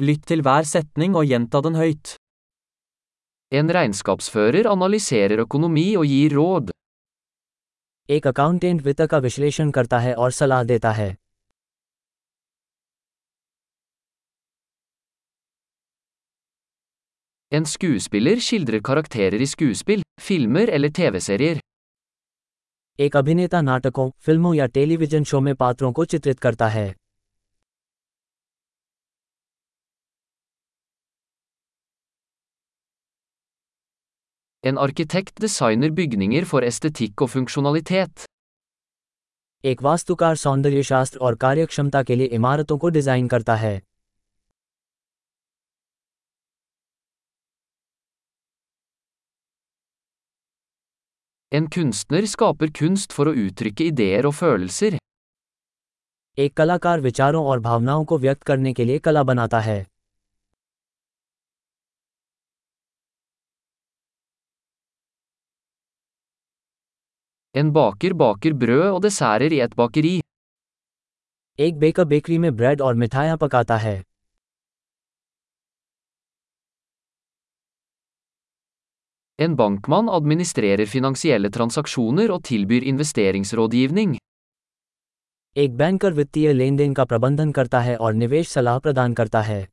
Lytt til hver setning og gjenta den høyt. En regnskapsfører analyserer økonomi og gir råd. एक accountant वित्त का विश्लेषण करता है और सलाह देता है En skuespiller skildrer karakterer i skuespill, filmer eller TV-serier. एक अभिनेता नाटकों फिल्मों या टेलीविजन शो में पात्रों को चित्रित करता है En arkitekt designer bygninger for estetikk og funksjonalitet. एक वास्तुकार सौंदर्यशास्त्र और कार्यक्षमता के लिए इमारतों को डिज़ाइन करता है En kunstner skaper kunst for å uttrykke ideer og følelser. एक कलाकार विचारों और भावनाओं को व्यक्त करने के लिए कला बनाता है En baker baker brød og desserter i et bakeri. एक बेकर बेकरी में ब्रेड और मिठाइयाँ पकाता है En bankmann administrerer finansielle transaksjoner og tilbyr investeringsrådgivning. एक बैंकर वित्तीय लेन देन का प्रबंधन करता है और निवेश सलाह प्रदान करता है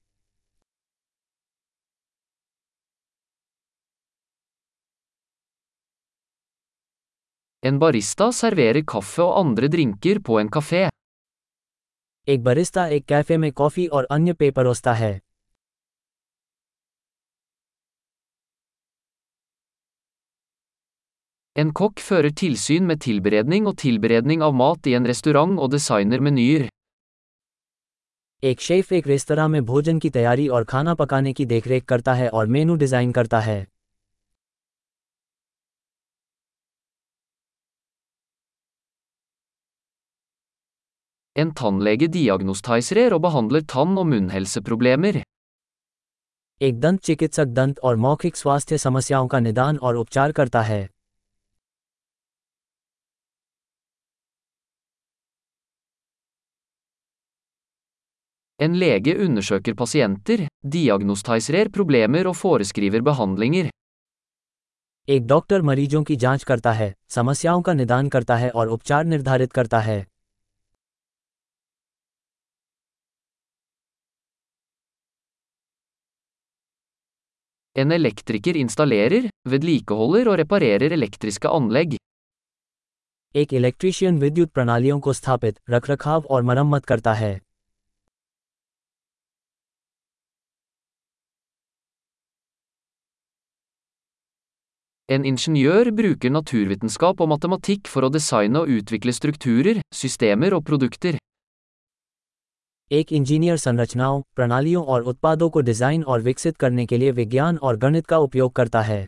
En barista serverer kaffe og andre drinker på en kafé. एक बरिस्ता एक कैफ़े में कॉफ़ी और अन्य पेय परोसता है En kokk fører tilsyn med tilberedning og tilberedning av mat i en restaurant og designer menyer. एक शेफ एक रेस्तरा में भोजन की तैयारी और खाना पकाने की देखरेख करता है और मेनू डिज़ाइन करता है En tannlege diagnostiserer og behandler tann- og munnhelseproblemer. एक दंत चिकित्सक दंत और मौखिक स्वास्थ्य समस्याओं का निदान और उपचार करता है En lege undersøker pasienter, diagnostiserer problemer og foreskriver behandlinger. एक डॉक्टर मरीजों की जाँच करता है समस्याओं का निदान करता है और उपचार निर्धारित करता है En elektriker installerer, vedlikeholder og reparerer elektriske anlegg. एक इलेक्ट्रीशियन विद्युत प्रणालियों को स्थापित रखरखाव और मरम्मत करता है En ingeniør bruker naturvitenskap og matematikk for å designe og utvikle strukturer, systemer og produkter. एक इंजीनियर संरचनाओं प्रणालियों और उत्पादों को डिज़ाइन और विकसित करने के लिए विज्ञान और गणित का उपयोग करता है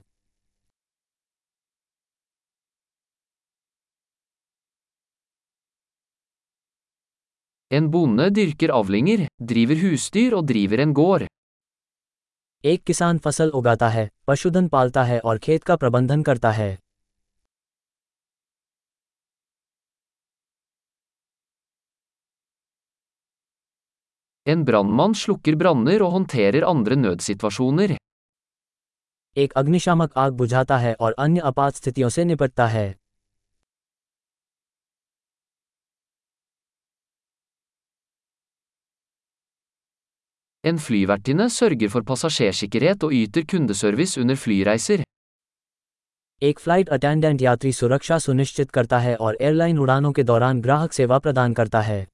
En bonde dyrker avlinger, driver husdyr og driver en gård. एक किसान फ़सल उगाता है पशुधन पालता है और खेत का प्रबंधन करता है En brannmann slukker branner og håndterer andre nødsituasjoner. एक अग्निशामक आग बुझाता है और अन्य आपात स्थितियों से निपटता है En flyvertinne sørger for passasjersikkerhet og yter kundeservice under flyreiser. एक फ़्लाइट अटेंडेंट यात्री सुरक्षा सुनिश्चित करता है और एयरलाइन उड़ानों के दौरान ग्राहक सेवा प्रदान करता है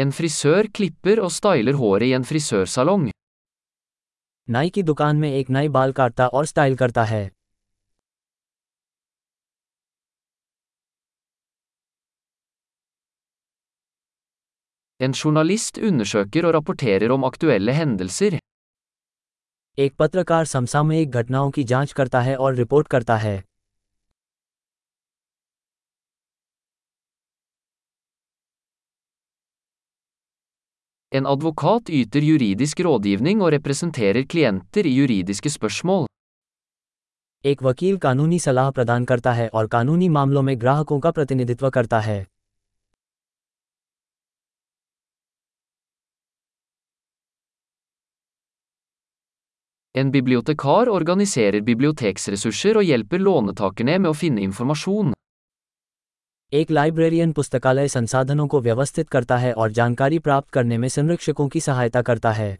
En frisør klipper og styler håret i en frisørsalong. नाई की दुकान में एक नाई बाल काटता और स्टाइल करता है En journalist undersøker og rapporterer om aktuelle hendelser. एक पत्रकार समसामयिक घटनाओं की जाँच करता है और रिपोर्ट करता है En advokat yter juridisk rådgivning og representerer klienter i juridiske spørsmål. एक वकील कानूनी सलाह प्रदान करता है और कानूनी मामलों में ग्राहकों का प्रतिनिधित्व करता है En bibliotekar organiserer biblioteksressurser og hjelper låntakerne med å finne informasjon. एक लाइब्रेरियन पुस्तकालय संसाधनों को व्यवस्थित करता है और जानकारी प्राप्त करने में संरक्षकों की सहायता करता है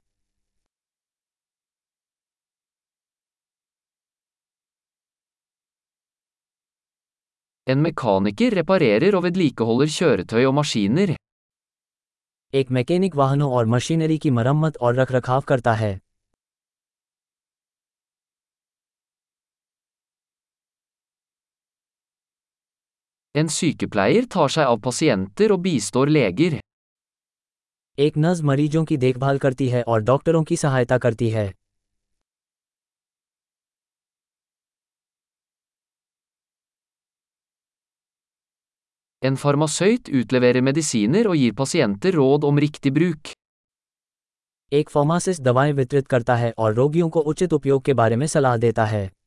En mekaniker reparerer og vedlikeholder kjøretøy og maskiner. एक मैकेनिक वाहनों और मशीनरी की मरम्मत और रखरखाव करता है En sykepleier tar seg av pasienter og bistår leger. एक नर्स मरीजों की देखभाल करती है और डॉक्टरों की सहायता करती है En farmasøyt utleverer medisiner og gir pasienter råd om riktig bruk. एक फार्मासिस्ट दवाएँ वितरित करता है और रोगियों को उचित उपयोग के बारे में सलाह देता है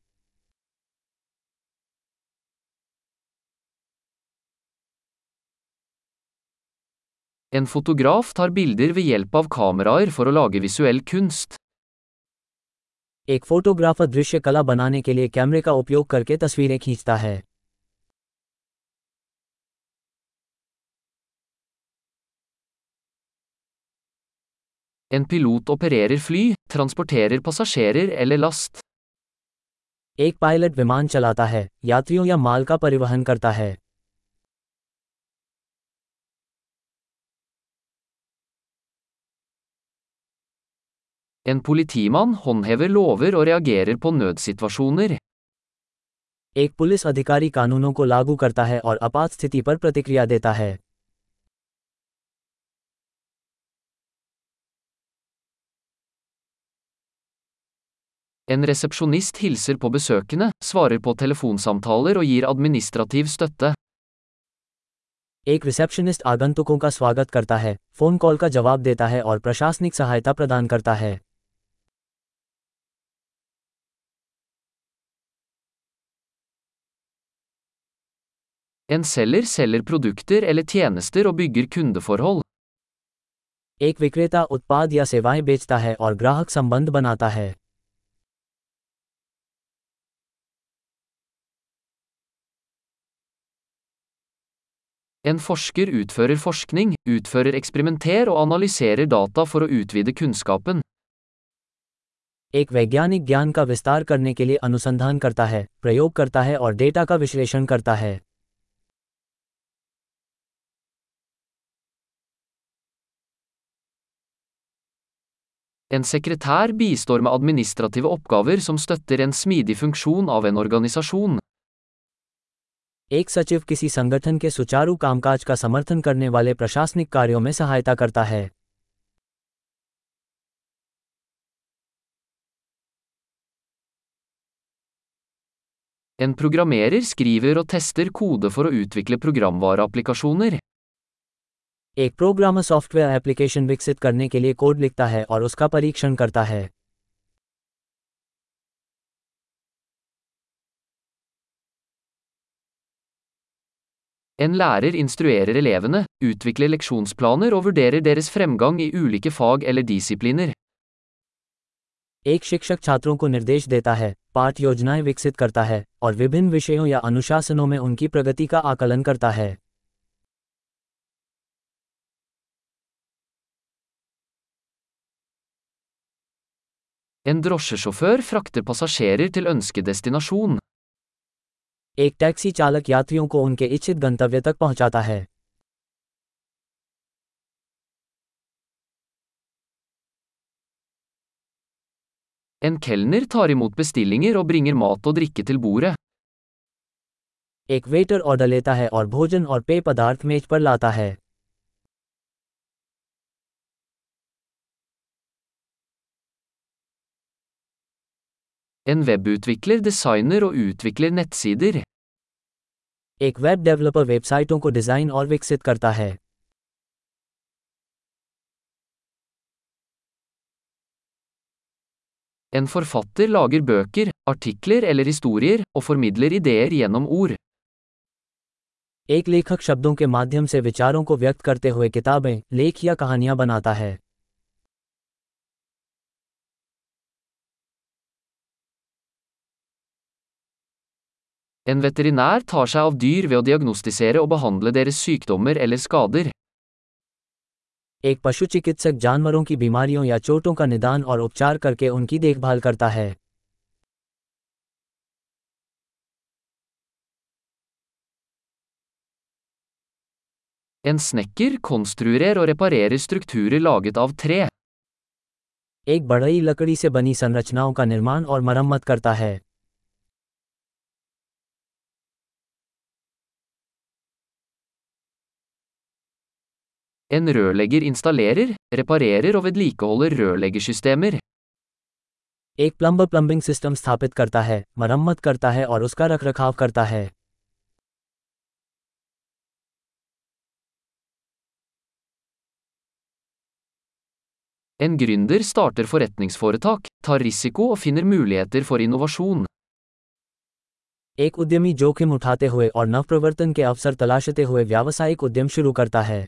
En fotograf tar bilder ved hjelp av kameraer for å lage visuell kunst. एक फोटोग्राफर दृश्य कला बनाने के लिए कैमरे का उपयोग करके तस्वीरें खींचता है En pilot opererer fly, transporterer passasjerer eller last. एक पायलट विमान चलाता है यात्रियों या माल का परिवहन करता है En politimann håndhever lover og reagerer på nødsituasjoner. एक पुलिस अधिकारी कानूनों को लागू करता है और आपात स्थिति पर प्रतिक्रिया देता है En resepsjonist hilser på besøkende, svarer på telefonsamtaler og gir administrativ støtte. एक रिसेप्शनिस्ट आगंतुकों का स्वागत करता है फ़ोन कॉल का जवाब देता है और प्रशासनिक सहायता प्रदान करता है En selger selger produkter eller tjenester og bygger kundeforhold. एक विक्रेता उत्पाद या सेवाएँ बेचता है और ग्राहक संबंध बनाता है En forsker utfører forskning, utfører eksperimenter og analyserer data for å utvide kunnskapen. एक वैज्ञानिक ज्ञान का विस्तार करने के लिए अनुसंधान करता है प्रयोग करता है और डेटा का विश्लेषण करता है En sekretær bistår med administrative oppgaver som støtter en smidig funksjon av en organisasjon. एक सचिव किसी संगठन के सुचारू कामकाज का समर्थन करने वाले प्रशासनिक कार्यों में सहायता करता है En programmerer skriver og tester kode for å utvikle programvareapplikasjoner. एक प्रोग्रामर सॉफ्टवेयर एप्लीकेशन विकसित करने के लिए कोड लिखता है और उसका परीक्षण करता है En lærer instruerer elevene, utvikler leksjonsplaner og vurderer deres fremgang i ulike fag eller disipliner. एक शिक्षक छात्रों को निर्देश देता है पाठ योजनाएँ विकसित करता है और विभिन्न विषयों या अनुशासनों में उनकी प्रगति का आकलन करता है En drosjesjåfør frakter passasjerer til ønskedestinasjon. एक टैक्सी चालक यात्रियों को उनके इच्छित गंतव्य तक पहुंचाता है En kelner tar imot bestillinger og bringer mat og drikke til bordet. एक वेटर ऑर्डर लेता है और भोजन और पेय पदार्थ मेज पर लाता है En webutvikler designer og utvikler nettsider. एक वेब डेवलपर वेबसाइटों को डिज़ाइन और विकसित करता है En forfatter lager bøker, artikler eller historier, og formidler ideer gjennom ord. एक लेखक शब्दों के माध्यम से विचारों को व्यक्त करते हुए किताबें लेख या कहानियाँ बनाता है En veterinær tar seg av dyr ved å diagnostisere og behandle deres sykdommer eller skader. एक पशु चिकित्सक जानवरों की बीमारियों या चोटों का निदान और उपचार करके उनकी देखभाल करता है En snekker konstruerer og reparerer strukturer laget av tre. एक बढ़ई लकड़ी से बनी संरचनाओं का निर्माण और मरम्मत करता है En rørlegger installerer, reparerer og vedlikeholder rørleggersystemer. एक प्लम्बर प्लम्बिंग सिस्टम स्थापित करता है मरम्मत करता है और उसका रखरखाव करता है En gründer starter forretningsforetak, tar risiko og finner muligheter for innovasjon. एक उद्यमी जोखिम उठाते हुए और नवप्रवर्तन के अवसर तलाशते हुए व्यावसायिक उद्यम शुरू करता है